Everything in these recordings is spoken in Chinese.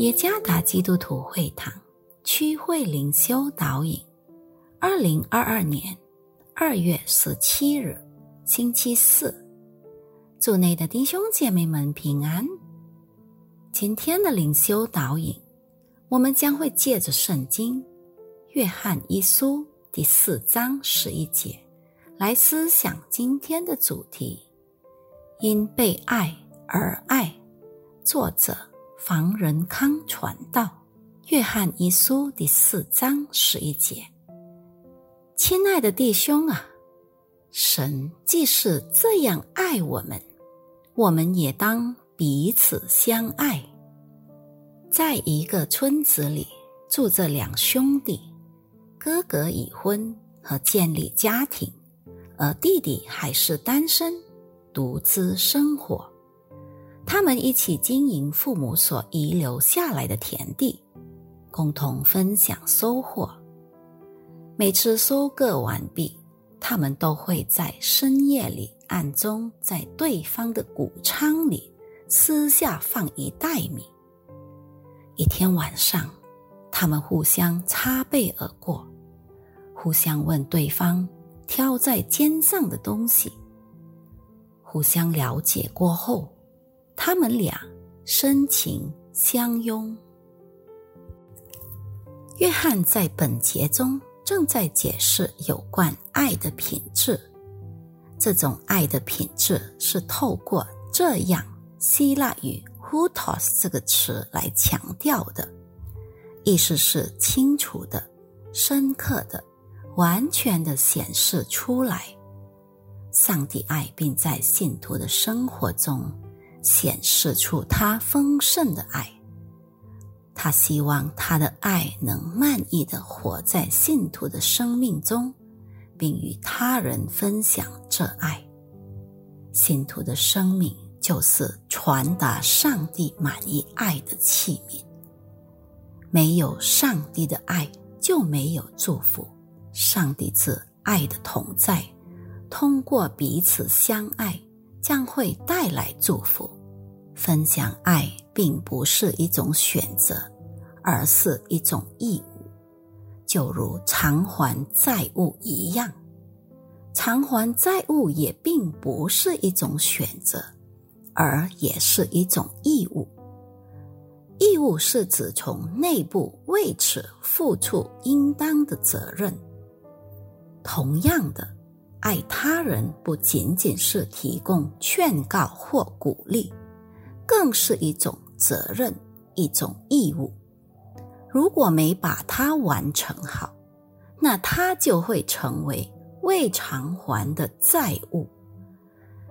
耶加达基督徒会堂区会灵修导引，二零二二年二月十七日，星期四，祝内的弟兄姐妹们平安。今天的灵修导引，我们将会借着圣经《约翰一书》第四章十一节来思想今天的主题：因被爱而爱。作者。房仁康传道，《约翰一书》第四章十一节。亲爱的弟兄啊，神既是这样爱我们，我们也当彼此相爱。在一个村子里住着两兄弟，哥哥已婚和建立家庭，而弟弟还是单身，独自生活。他们一起经营父母所遗留下来的田地，共同分享收获。每次收割完毕，他们都会在深夜里暗中在对方的谷仓里私下放一袋米。一天晚上，他们互相擦背而过，互相问对方挑在肩上的东西。互相了解过后。他们俩深情相拥。约翰在本节中正在解释有关爱的品质。这种爱的品质是透过这样希腊语 “hutos” 这个词来强调的，意思是清楚的、深刻的、完全的显示出来。上帝爱，并在信徒的生活中。显示出他丰盛的爱，他希望他的爱能满意的活在信徒的生命中，并与他人分享这爱。信徒的生命就是传达上帝满意爱的器皿。没有上帝的爱，就没有祝福。上帝之爱的同在，通过彼此相爱。将会带来祝福。分享爱并不是一种选择，而是一种义务，就如偿还债务一样。偿还债务也并不是一种选择，而也是一种义务。义务是指从内部为此付出应当的责任。同样的。爱他人不仅仅是提供劝告或鼓励，更是一种责任，一种义务。如果没把它完成好，那它就会成为未偿还的债务。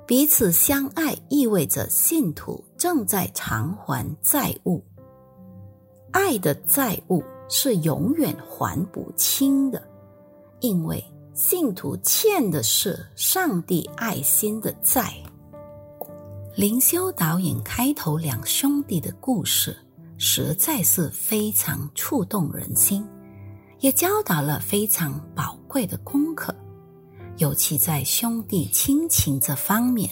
彼此相爱意味着信徒正在偿还债务。爱的债务是永远还不清的，因为。信徒欠的是上帝爱心的债。灵修导演开头两兄弟的故事实在是非常触动人心，也教导了非常宝贵的功课，尤其在兄弟亲情这方面。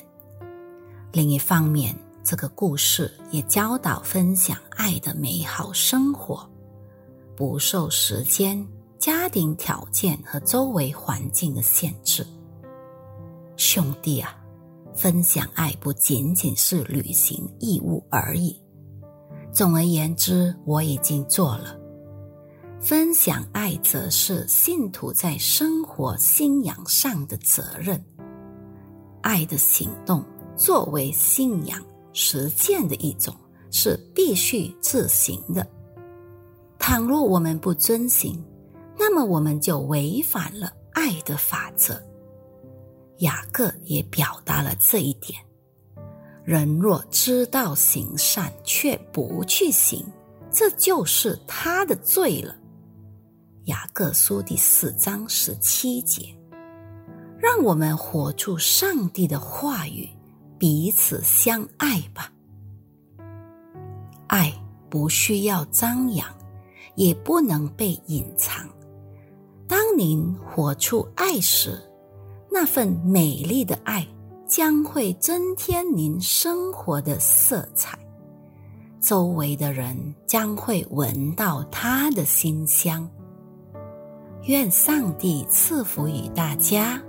另一方面，这个故事也教导分享爱的美好生活，不受时间。家庭条件和周围环境的限制，兄弟啊，分享爱不仅仅是履行义务而已。总而言之，我已经做了。分享爱则是信徒在生活信仰上的责任。爱的行动作为信仰实践的一种，是必须自行的。倘若我们不遵行，那么我们就违反了爱的法则。雅各也表达了这一点：人若知道行善却不去行，这就是他的罪了。雅各书第四章十七节，让我们活出上帝的话语，彼此相爱吧。爱不需要张扬，也不能被隐藏。当您活出爱时，那份美丽的爱将会增添您生活的色彩。周围的人将会闻到他的馨香。愿上帝赐福于大家。